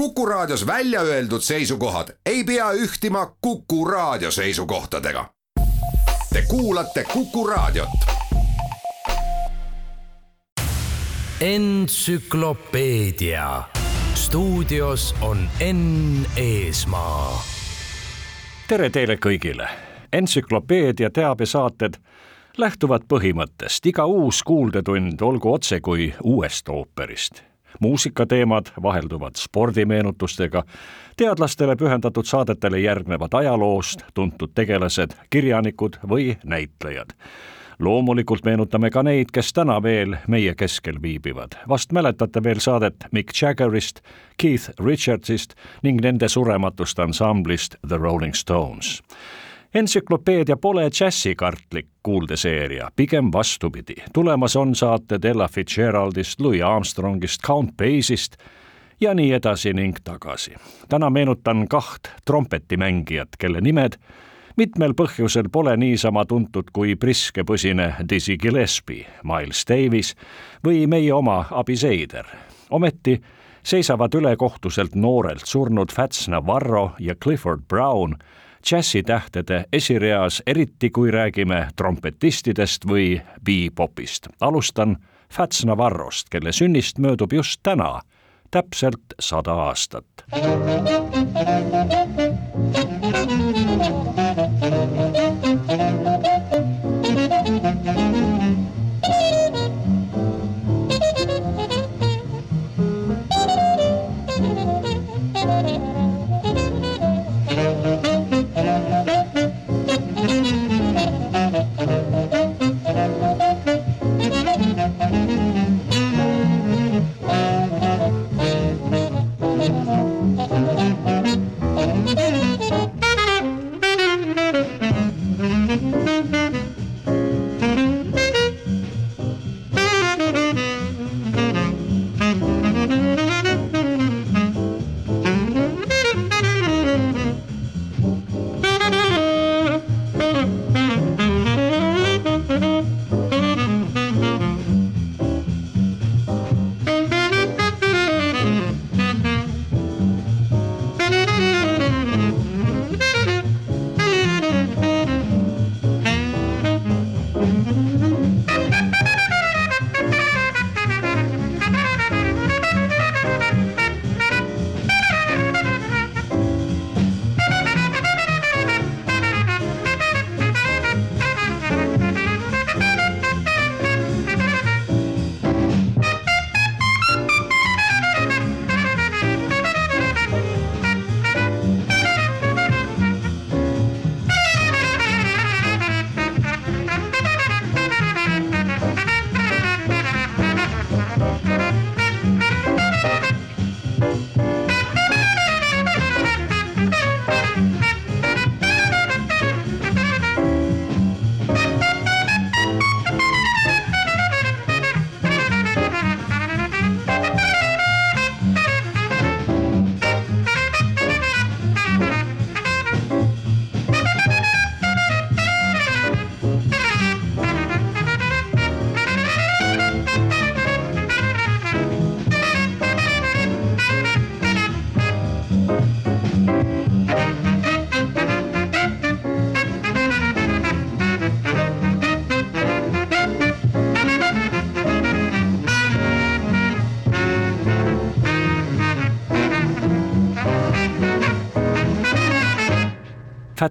Kuku Raadios välja öeldud seisukohad ei pea ühtima Kuku Raadio seisukohtadega. Te kuulate Kuku Raadiot. entsüklopeedia stuudios on Enn Eesmaa. tere teile kõigile. entsüklopeedia teabesaated lähtuvad põhimõttest iga uus kuuldetund olgu otse kui uuest ooperist muusikateemad vahelduvad spordimeenutustega, teadlastele pühendatud saadetele järgnevad ajaloost tuntud tegelased, kirjanikud või näitlejad loomulikult meenutame ka neid, kes täna veel meie keskel viibivad. vast mäletate veel saadet Mick Jaggerist, Keith Richardsist ning nende surematust ansamblist The Rolling Stones entsüklopeedia pole džässikartlik kuuldeseeria, pigem vastupidi. tulemas on saated Ella Fitzgeraldist, Louis Armstrongist, Count Basie'ist ja nii edasi ning tagasi. täna meenutan kaht trompetimängijat, kelle nimed mitmel põhjusel pole niisama tuntud kui priskepõsine Dizzy Gillespie, Miles Davis või meie oma Abi Seider. ometi seisavad ülekohtuselt noorelt surnud Fats Navarro ja Clifford Brown džässitähtede esireas, eriti kui räägime trompetistidest või bebopist. alustan Fats Navarrost, kelle sünnist möödub just täna täpselt sada aastat.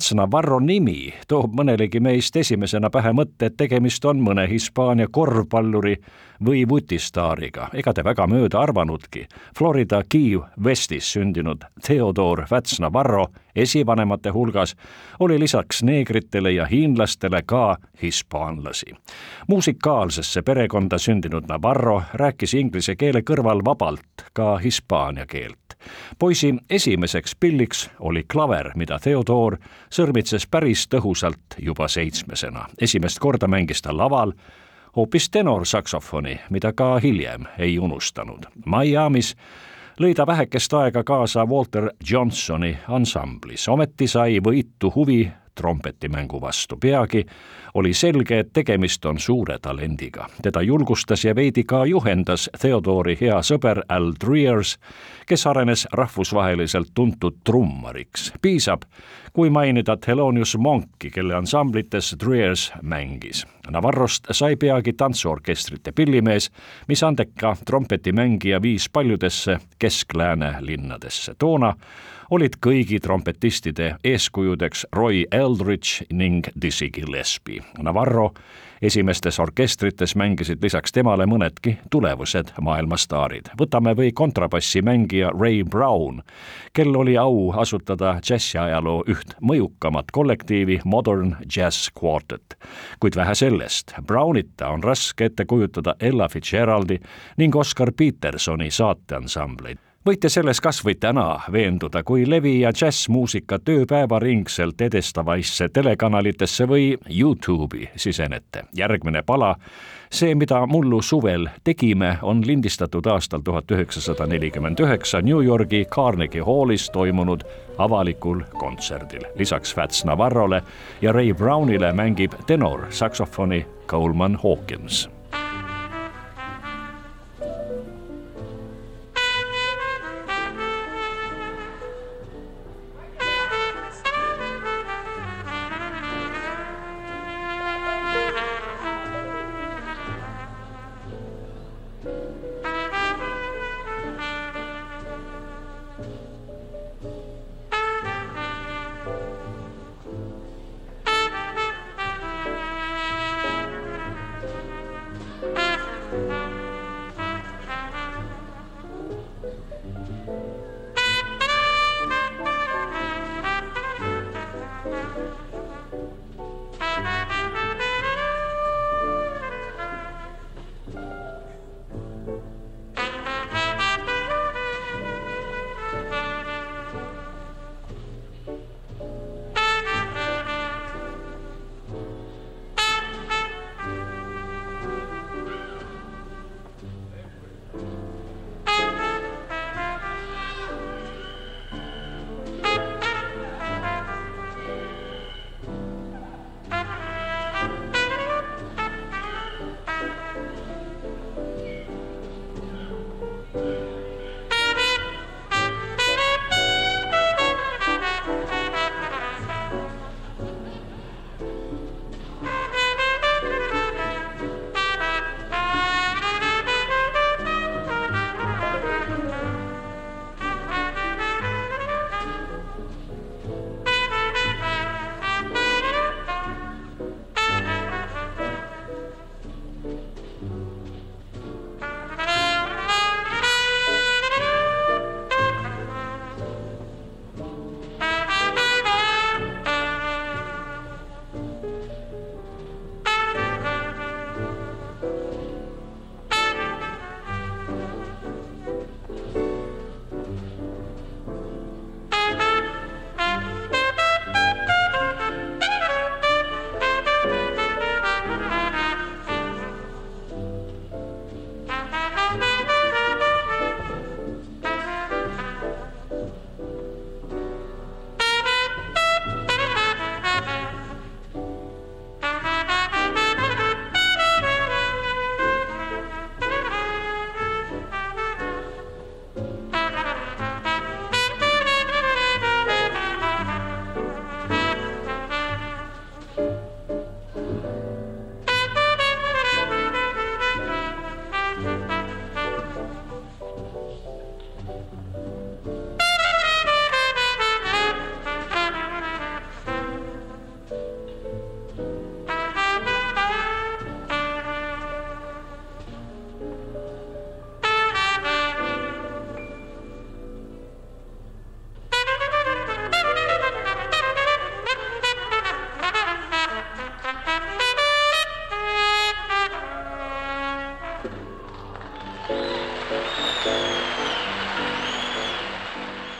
Fats Navarro nimi toob mõnelegi meist esimesena pähe mõtte, et tegemist on mõne Hispaania korvpalluri või vutistaariga. ega te väga mööda arvanudki. Florida Key Westis sündinud Theodore Fats Navarro esivanemate hulgas oli lisaks neegritele ja hiinlastele ka hispaanlasi. musikaalsesse perekonda sündinud Navarro rääkis inglise keele kõrval vabalt ka hispaania keelt poisi esimeseks pilliks oli klaver, mida Theodor sõrmitses päris tõhusalt juba seitsmesena. esimest korda mängis ta laval hoopis tenoorsaksofoni, mida ka hiljem ei unustanud. Miami's lõi ta vähekest aega kaasa Walter Johnsoni ansamblis, ometi sai võitu huvi trompetimängu vastu. peagi oli selge, et tegemist on suure talendiga. teda julgustas ja veidi ka juhendas Theodori hea sõber Al Dreers, kes arenes rahvusvaheliselt tuntud trummariks. piisab, kui mainida Thelonious Monki, kelle ansamblites Dreers mängis. Navarrost sai peagi tantsuorkestrite pillimees, mis andeka trompetimängija viis paljudesse Kesk-Lääne linnadesse. toona olid kõigi trompetistide eeskujudeks Roy Eldridge ning Dizzy Gillespie. Navarro esimestes orkestrites mängisid lisaks temale mõnedki tulevused maailmastaarid. võtame või kontrabassimängija Ray Brown, kel oli au asutada džässiajaloo üht mõjukamat kollektiivi Modern Jazz Quartet. kuid vähe sellest, Brownita on raske ette kujutada Ella Fitzgeraldi ning Oscar Petersoni saateansambleid võite selles kas või täna veenduda, kui levi ja džässmuusika tööpäevaringselt edestavaisse telekanalitesse või Youtube'i sisenete. järgmine pala, see, mida mullu suvel tegime, on lindistatud aastal tuhat üheksasada nelikümmend üheksa New Yorgi Carnegie Hallis toimunud avalikul kontserdil. lisaks Fats Navarrole ja Ray Brownile mängib tenor saksofoni Coleman Hawkins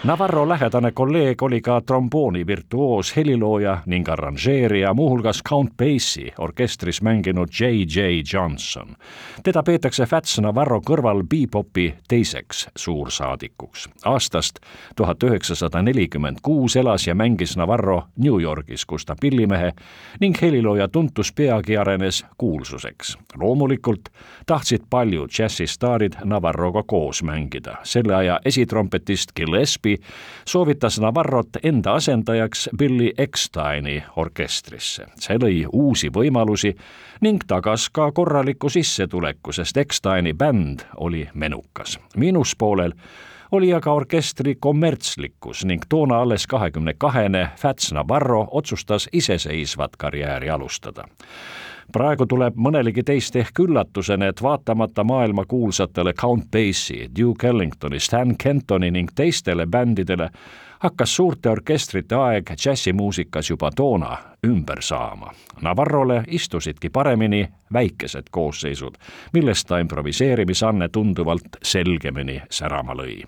Navarro lähedane kolleeg oli ka trombooni virtuoos, helilooja ning arranžeerija, muuhulgas Count Basie orkestris mänginud J.J. Johnson. teda peetakse Fats Navarro kõrval bebopi teiseks suursaadikuks. aastast tuhat üheksasada nelikümmend kuus elas ja mängis Navarro New Yorgis, kus ta pillimehe ning helilooja tuntus peagi arenes kuulsuseks. loomulikult tahtsid paljud džässistaarid Navarroga koos mängida. selle aja esitrompetist Gillespie soovitas Navarrot enda asendajaks Billy Ecksteini orkestrisse. see lõi uusi võimalusi ning tagas ka korraliku sissetuleku, sest Ecksteini bänd oli menukas. miinuspoolel oli aga orkestri kommertslikkus ning toona alles kahekümne kahene Fats Navarro otsustas iseseisvat karjääri alustada praegu tuleb mõnelegi teist ehk üllatusena, et vaatamata maailmakuulsatele Count Basie, Duke Ellingtoni, Stan Kentoni ning teistele bändidele hakkas suurte orkestrite aeg džässimuusikas juba toona ümber saama. Navarrole istusidki paremini väikesed koosseisud, millest ta improviseerimisanne tunduvalt selgemini särama lõi.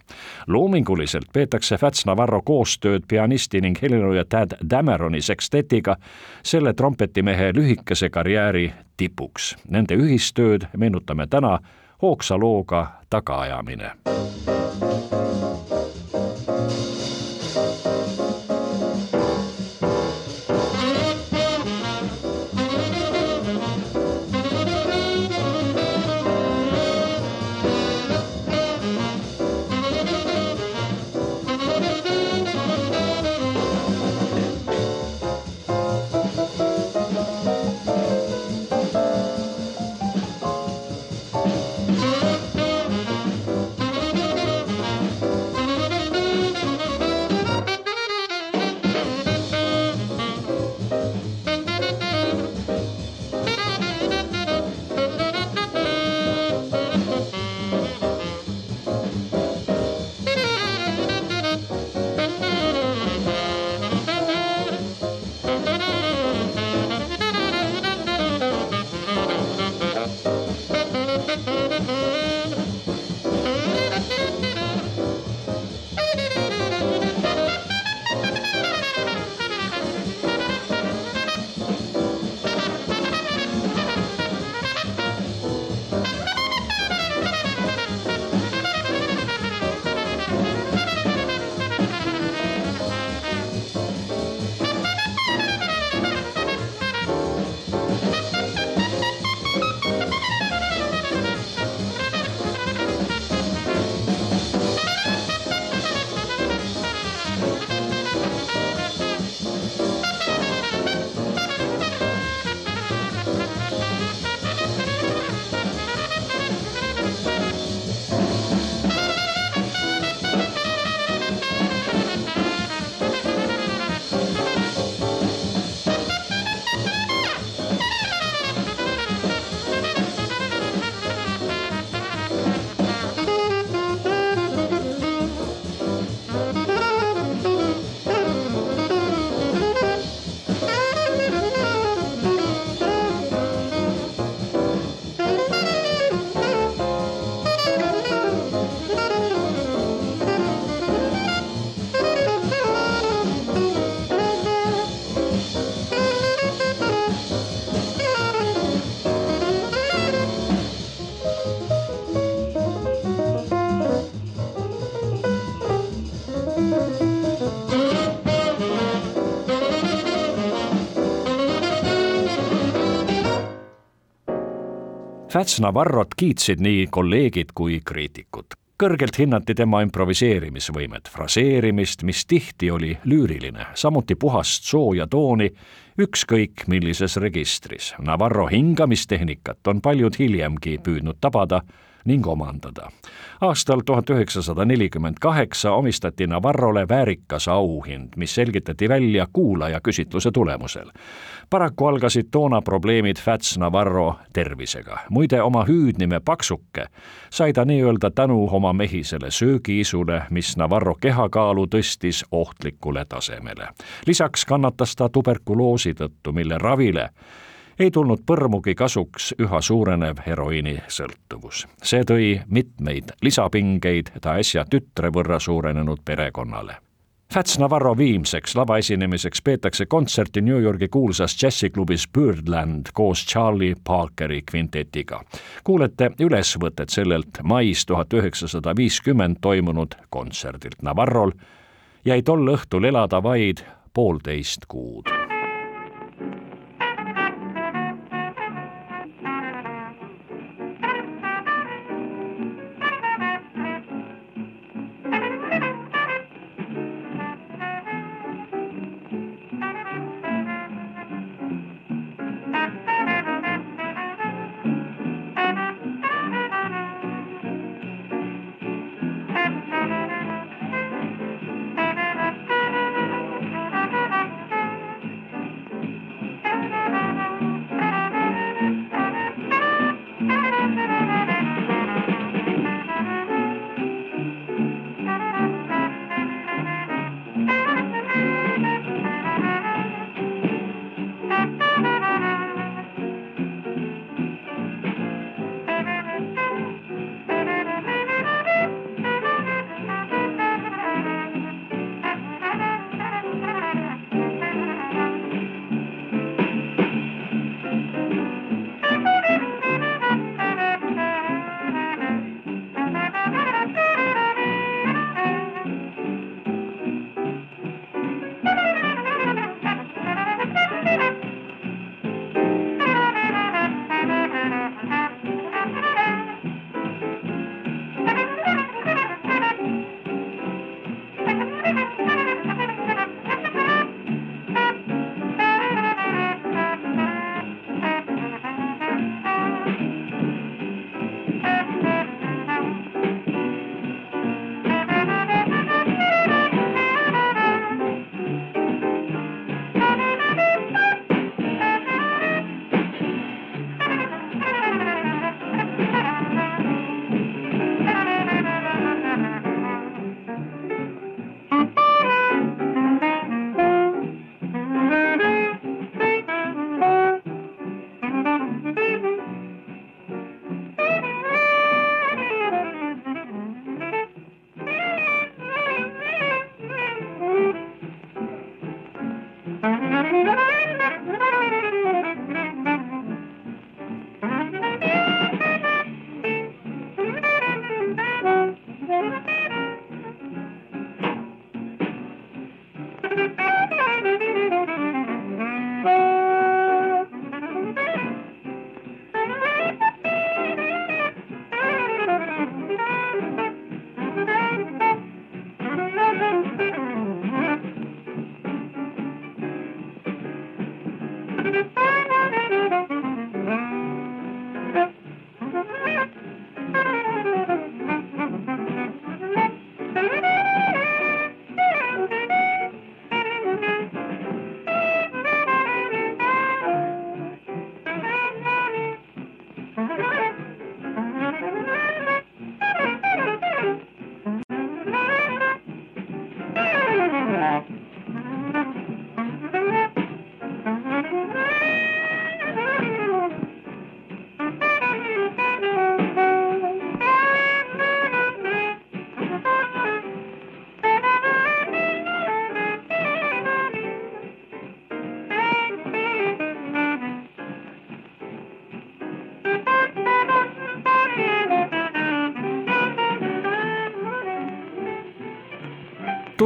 loominguliselt peetakse Fats Navarro koostööd pianisti ning helilooja Tad Dameroni sekstetiga selle trompetimehe lühikese karjääri tipuks. Nende ühistööd meenutame täna hoogsa looga Tagaajamine. Fats Navarrot kiitsid nii kolleegid kui kriitikud. kõrgelt hinnati tema improviseerimisvõimet, fraseerimist, mis tihti oli lüüriline, samuti puhast sooja tooni ükskõik millises registris. Navarro hingamistehnikat on paljud hiljemgi püüdnud tabada ning omandada. aastal tuhat üheksasada nelikümmend kaheksa omistati Navarrole väärikas auhind, mis selgitati välja kuulaja küsitluse tulemusel. paraku algasid toona probleemid Fats Navarro tervisega. muide, oma hüüdnime Paksuke sai ta nii-öelda tänu oma mehisele söögiisule, mis Navarro kehakaalu tõstis ohtlikule tasemele. lisaks kannatas ta tuberkuloosi tõttu, mille ravile ei tulnud põrmugi kasuks üha suurenev heroiinisõltuvus. see tõi mitmeid lisapingeid ta äsja tütre võrra suurenenud perekonnale Fats Navarro viimseks lavaesinemiseks peetakse kontserti New Yorgi kuulsas džässiklubis Birdland koos Charlie Parkeri kvintetiga. kuulete ülesvõtet sellelt mais tuhat üheksasada viiskümmend toimunud kontserdilt. Navarrol jäi tol õhtul elada vaid poolteist kuud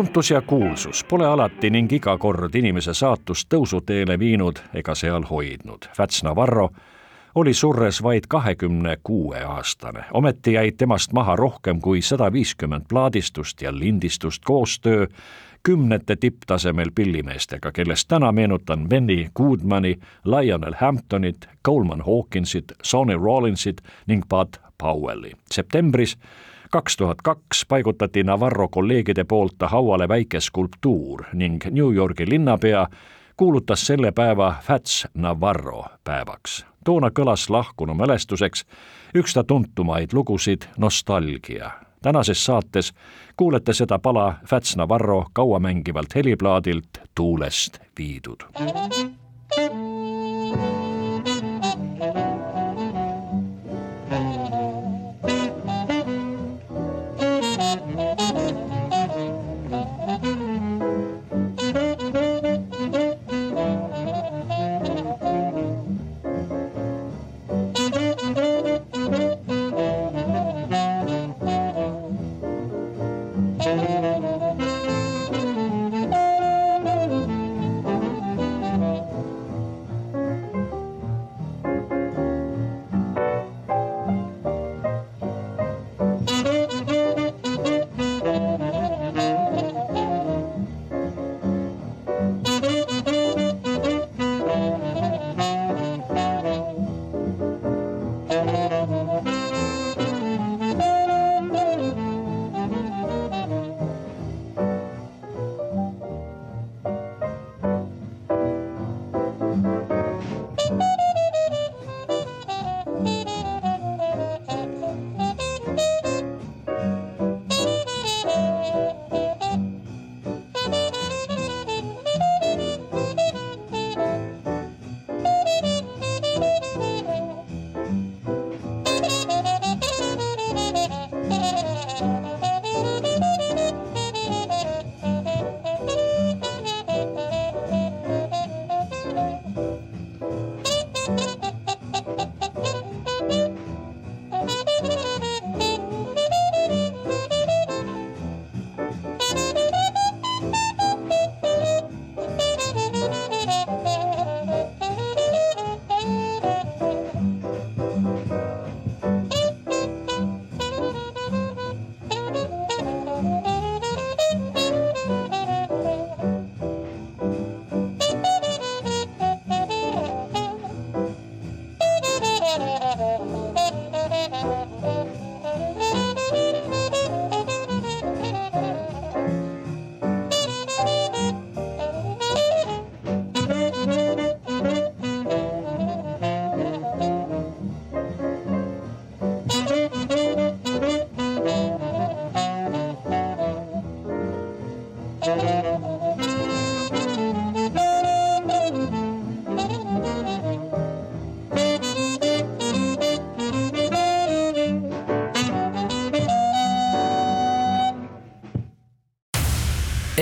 tuntus ja kuulsus pole alati ning iga kord inimese saatust tõusuteele viinud ega seal hoidnud. Fats Navarro oli surres vaid kahekümne kuue aastane, ometi jäid temast maha rohkem kui sada viiskümmend plaadistust ja lindistust koostöö kümnete tipptasemel pillimeestega, kellest täna meenutan Benny Goodmani, Lionel Hamptonit, Coleman Hawkinsit, Sonny Rollinsit ning Bud Powelli. septembris kaks tuhat kaks paigutati Navarro kolleegide poolt hauale väike skulptuur ning New Yorgi linnapea kuulutas selle päeva Fats Navarro päevaks. toona kõlas lahkunu mälestuseks üks ta tuntumaid lugusid Nostalgia. tänases saates kuulete seda pala Fats Navarro kauamängivalt heliplaadilt Tuulest viidud.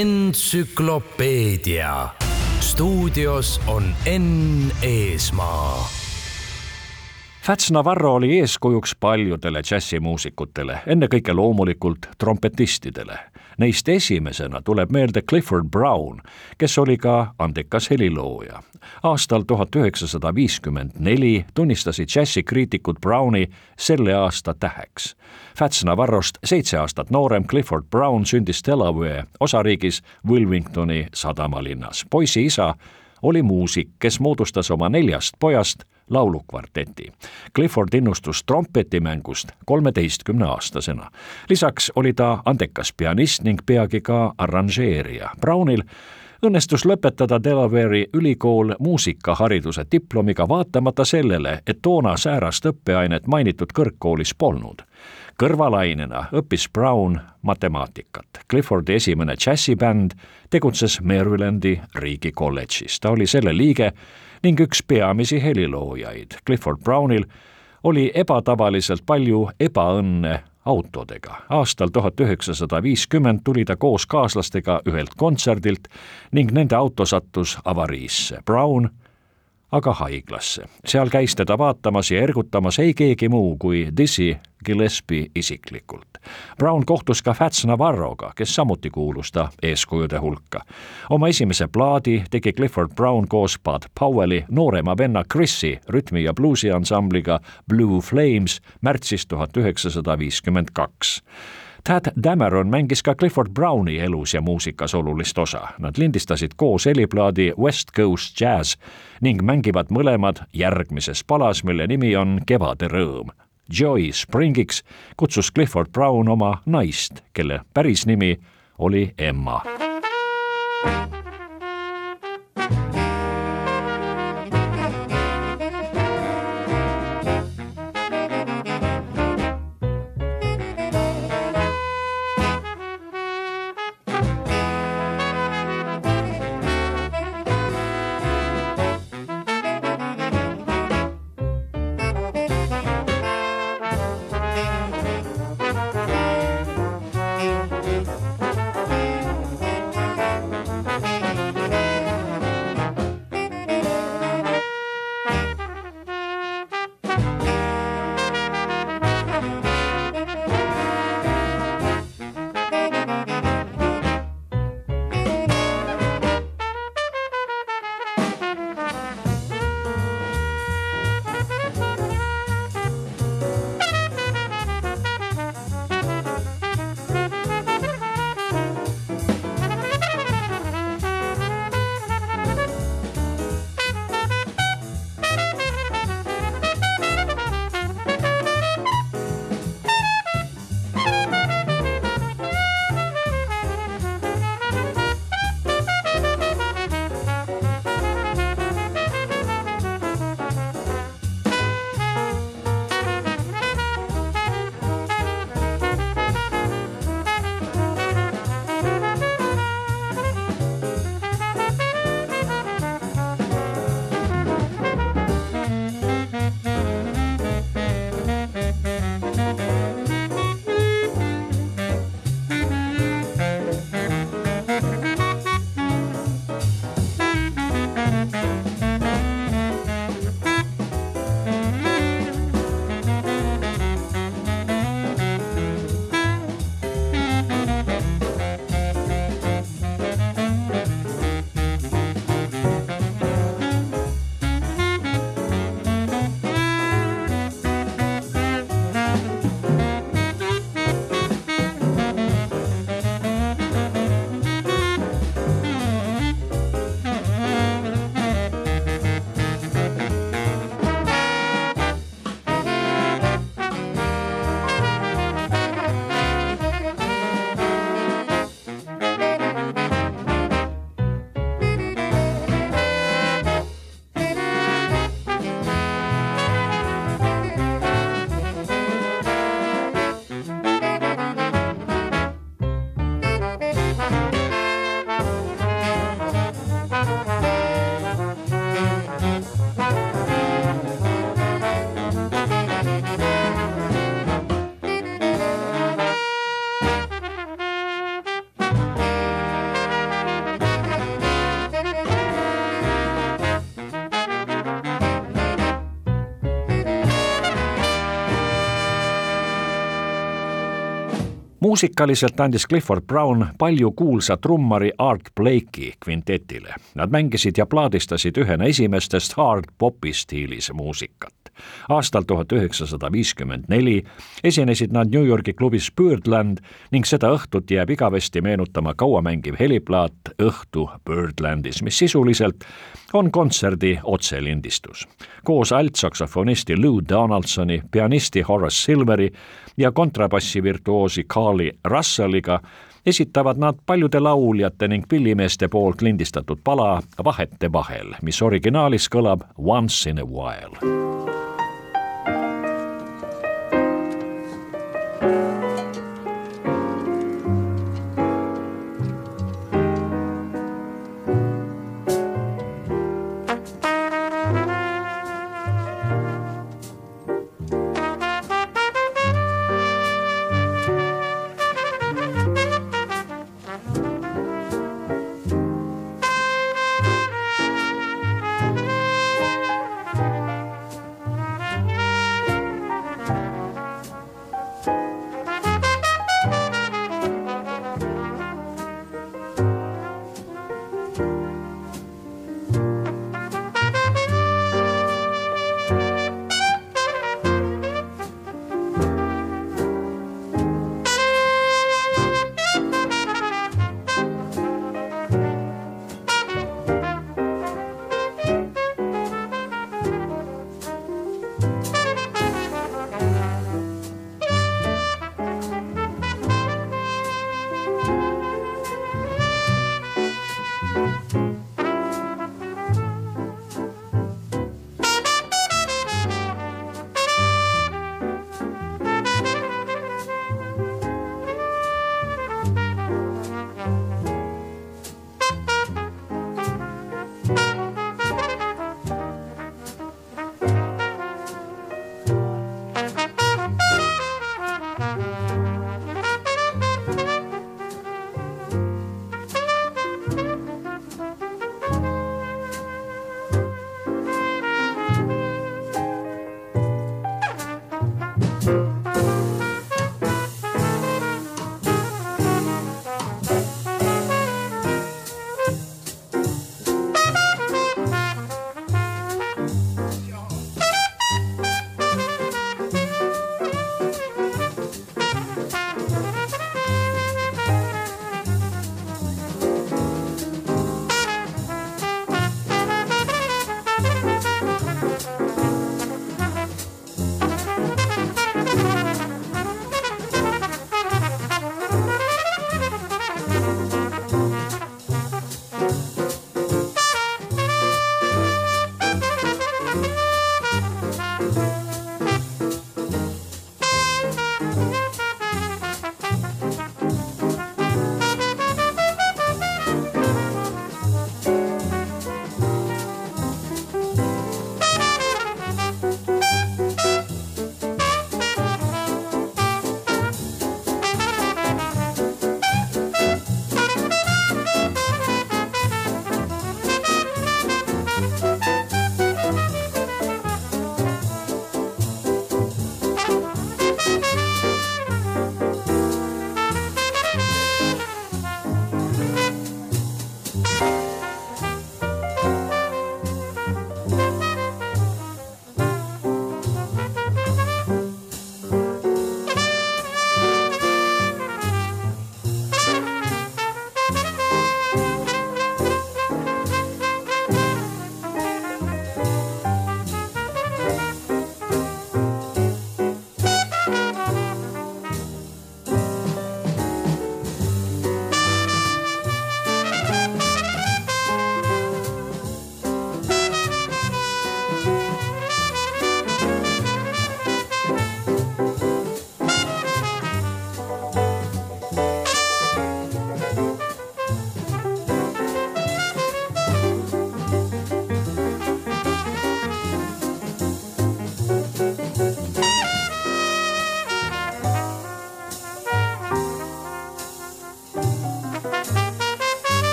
Entsüklopeedia. stuudios on Enn Eesmaa. Fats Navarro oli eeskujuks paljudele džässimuusikutele, ennekõike loomulikult trompetistidele Neist esimesena tuleb meelde Clifford Brown, kes oli ka andekas helilooja. aastal tuhat üheksasada viiskümmend neli tunnistasid džässikriitikud Browni selle aasta täheks. Fats Navarrost seitse aastat noorem Clifford Brown sündis Delaware osariigis Wilmingtoni sadamalinnas. poisi isa oli muusik, kes moodustas oma neljast pojast laulukvarteti. Clifford innustus trompetimängust kolmeteistkümneaastasena. lisaks oli ta andekas pianist ning peagi ka arranžeerija. Brownil õnnestus lõpetada Delaware'i ülikool muusikahariduse diplomiga vaatamata sellele, et toona säärast õppeainet mainitud kõrgkoolis polnud. kõrvalainena õppis Brown matemaatikat. Cliffordi esimene džässibänd tegutses Marylandi riigikolledžis, ta oli selle liige ning üks peamisi heliloojaid. Clifford Brownil oli ebatavaliselt palju ebaõnne autodega. aastal tuhat üheksasada viiskümmend tuli ta koos kaaslastega ühelt kontserdilt ning nende auto sattus avariisse. Brown aga haiglasse. seal käis teda vaatamas ja ergutamas ei keegi muu kui Dizzy Gillespie isiklikult. Brown kohtus ka Fats Navarroga, kes samuti kuulus ta eeskujude hulka. oma esimese plaadi tegi Clifford Brown koos Bud Powelli noorema venna Chrisi rütmi- ja bluusiansambliga Blue Flames märtsis tuhat üheksasada viiskümmend kaks Tad Dameron mängis ka Clifford Browni elus ja muusikas olulist osa. Nad lindistasid koos heliplaadi West Coast Jazz ning mängivad mõlemad järgmises palas, mille nimi on Kevade rõõm. Joy Springiks kutsus Clifford Brown oma naist, kelle päris nimi oli Emma. Muusikaliselt andis Clifford Brown palju kuulsa trummari Art Blakey kvintetile. Nad mängisid ja plaadistasid ühena esimestest hard popi stiilis muusikat. Aastal tuhat üheksasada viiskümmend neli esinesid nad New Yorgi klubis Birdland ning seda õhtut jääb igavesti meenutama kauamängiv heliplaat Õhtu Birdlandis, mis sisuliselt on kontserdi otselindistus. koos altsaksofonisti Lou Donaldsoni, pianisti Horace Silveri ja kontrabassivirtuoosi Carly Russelliga esitavad nad paljude lauljate ning pillimeeste poolt lindistatud pala Vahete vahel, mis originaalis kõlab Once in a while.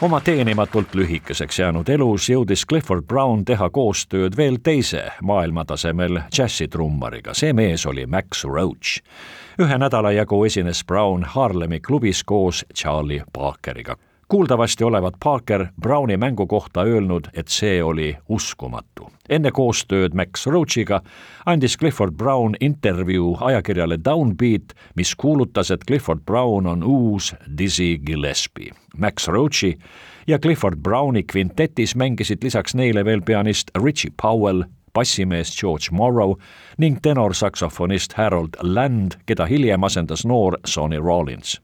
Oma teenimatult lühikeseks jäänud elus jõudis Clifford Brown teha koostööd veel teise maailmatasemel džässitrummariga, see mees oli Max Roach. ühe nädala jagu esines Brown Harlemi klubis koos Charlie Parkeriga kuuldavasti olevat Parker Browni mängu kohta öelnud, et see oli uskumatu. enne koostööd Max Roachiga andis Clifford Brown intervjuu ajakirjale Downbeat, mis kuulutas, et Clifford Brown on uus Dizzy Gillespie. Max Roachi ja Clifford Browni kvintetis mängisid lisaks neile veel pianist Richie Powell, bassimees George Morrow ning tenorsaksofonist Harold Land, keda hiljem asendas noor Sonny Rollins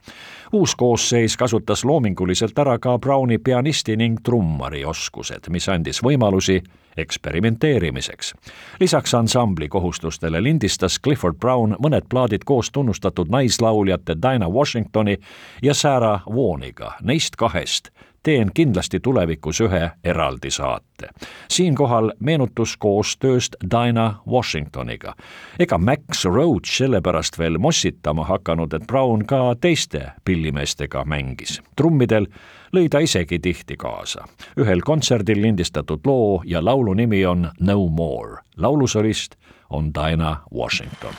uus koosseis kasutas loominguliselt ära ka Browni pianisti ning trummari oskused, mis andis võimalusi eksperimenteerimiseks. lisaks ansambli kohustustele lindistas Clifford Brown mõned plaadid koos tunnustatud naislauljate Dinah Washingtoni ja Sarah Vaughaniga, neist kahest teen kindlasti tulevikus ühe eraldi saate. siinkohal meenutus koostööst Dinah Washingtoniga. ega Max Roach sellepärast veel mossitama hakanud, et Brown ka teiste pillimeestega mängis. trummidel lõi ta isegi tihti kaasa. ühel kontserdil lindistatud loo ja laulu nimi on No More. laulusolist on Dinah Washington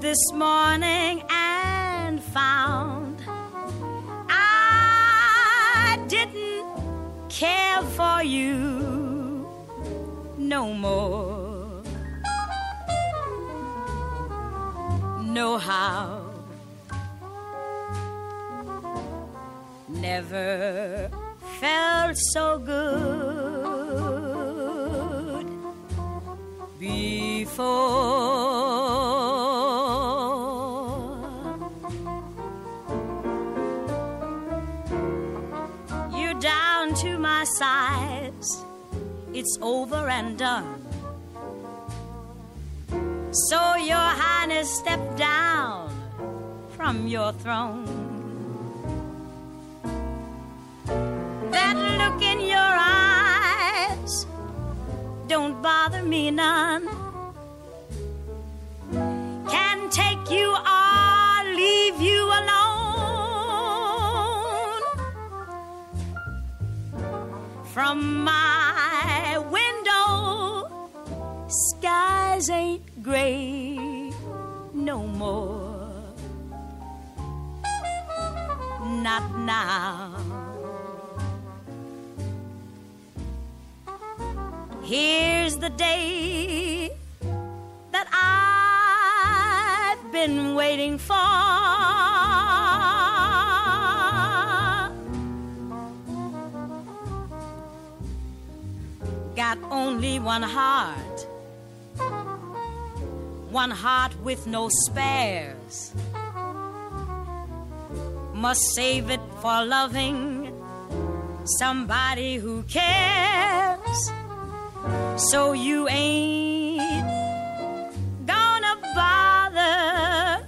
this morning and found I didn't care for you no more. No how. Never felt so good over and done. So, Your Highness, step down from your throne. That look in your eyes don't bother me none. Can take you or leave you alone. from my gray no more. Not now. Here's the day that I've been waiting for. got only one heart, one heart with no spares. Must save it for loving somebody who cares. So you ain't gonna bother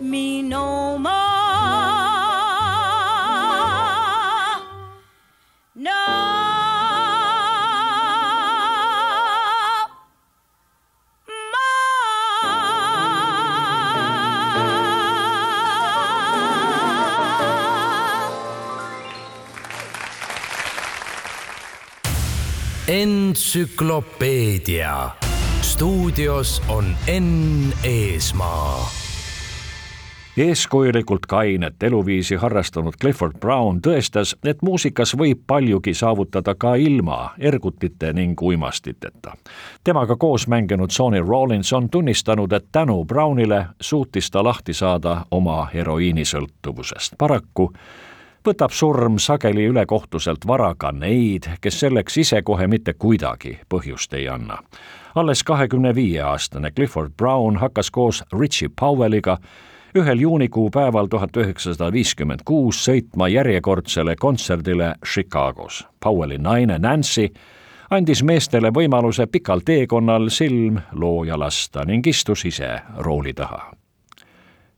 me no more. Entsüklopeedia. stuudios on Enn Eesmaa eeskujulikult kainet eluviisi harrastanud Clifford Brown tõestas, et muusikas võib paljugi saavutada ka ilma ergutite ning uimastiteta. temaga koos mänginud Sonny Rollins on tunnistanud, et tänu Brownile suutis ta lahti saada oma heroiinisõltuvusest. paraku võtab surm sageli ülekohtuselt vara ka neid, kes selleks ise kohe mitte kuidagi põhjust ei anna. alles kahekümne viie aastane Clifford Brown hakkas koos Richie Powelliga ühel juunikuu päeval tuhat üheksasada viiskümmend kuus sõitma järjekordsele kontserdile Chicagos. Powelli naine Nancy andis meestele võimaluse pikal teekonnal silm looja lasta ning istus ise rooli taha.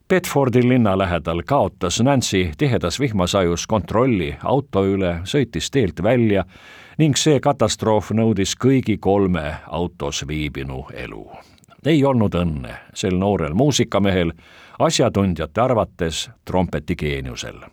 Bedfordi linna lähedal kaotas Nancy tihedas vihmasajus kontrolli auto üle, sõitis teelt välja ning see katastroof nõudis kõigi kolme autos viibinu elu. ei olnud õnne sel noorel muusikamehel asjatundjate arvates trompetigeeniusel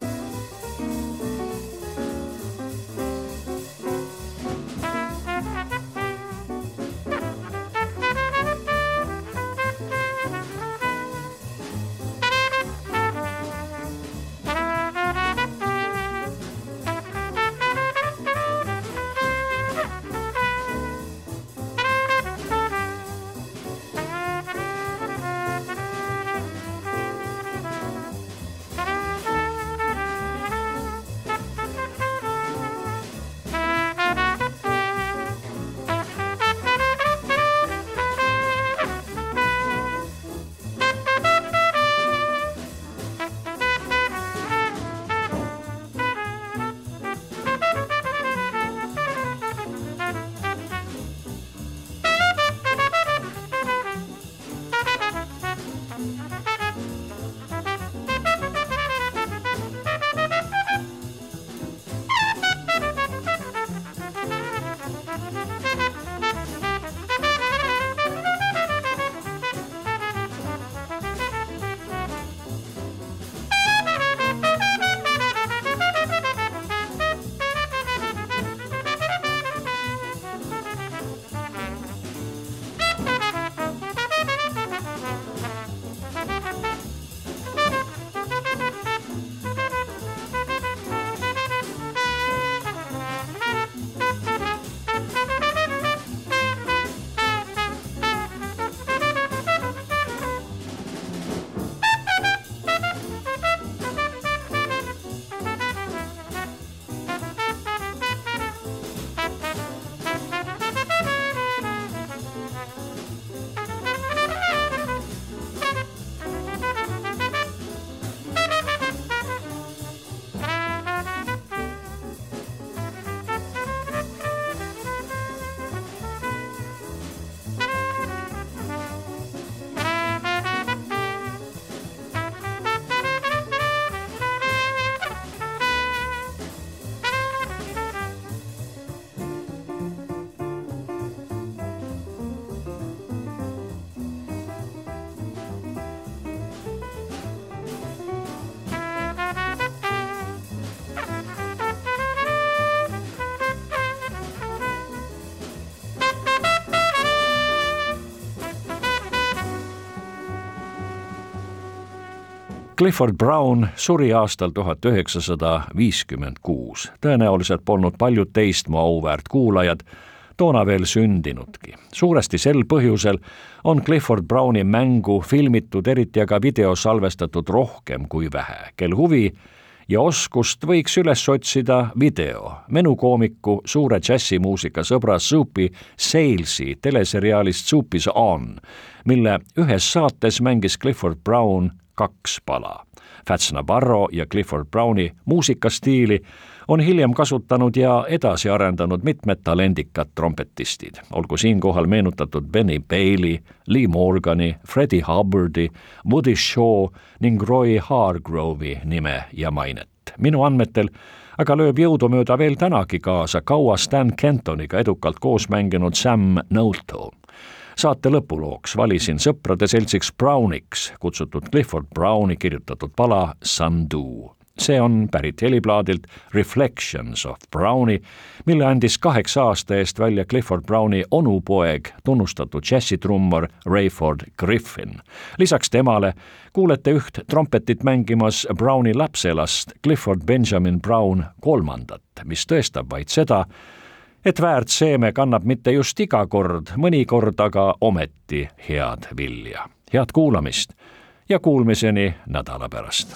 Clifford Brown suri aastal tuhat üheksasada viiskümmend kuus. tõenäoliselt polnud paljud teist mu auväärt kuulajad toona veel sündinudki. suuresti sel põhjusel on Clifford Browni mängu filmitud, eriti aga videos salvestatud rohkem kui vähe, kel huvi ja oskust võiks üles otsida video menukoomiku suure džässimuusika sõbra Soupy Salesi teleseriaalist Soupy's On, mille ühes saates mängis Clifford Brown kaks pala. Fats Navarro ja Clifford Browni muusikastiili on hiljem kasutanud ja edasi arendanud mitmed talendikad trompetistid, olgu siinkohal meenutatud Benny Bailey, Lee Morgani, Freddie Hubbardi, Woody Shaw ning Roy Hargrove'i nime ja mainet. minu andmetel aga lööb jõudumööda veel tänagi kaasa kaua Stan Kentoniga edukalt koos mänginud Sam Noto saate lõpulooks valisin sõprade seltsiks Browniks kutsutud Clifford Browni kirjutatud pala Sandu. see on pärit heliplaadilt Reflections of Browni, mille andis kaheksa aasta eest välja Clifford Browni onupoeg, tunnustatud džässitrummar Rayford Griffin. lisaks temale kuulete üht trompetit mängimas Browni lapselast Clifford Benjamin Brown kolmandat, mis tõestab vaid seda, et väärt seeme kannab mitte just iga kord, mõnikord aga ometi head vilja. head kuulamist ja kuulmiseni nädala pärast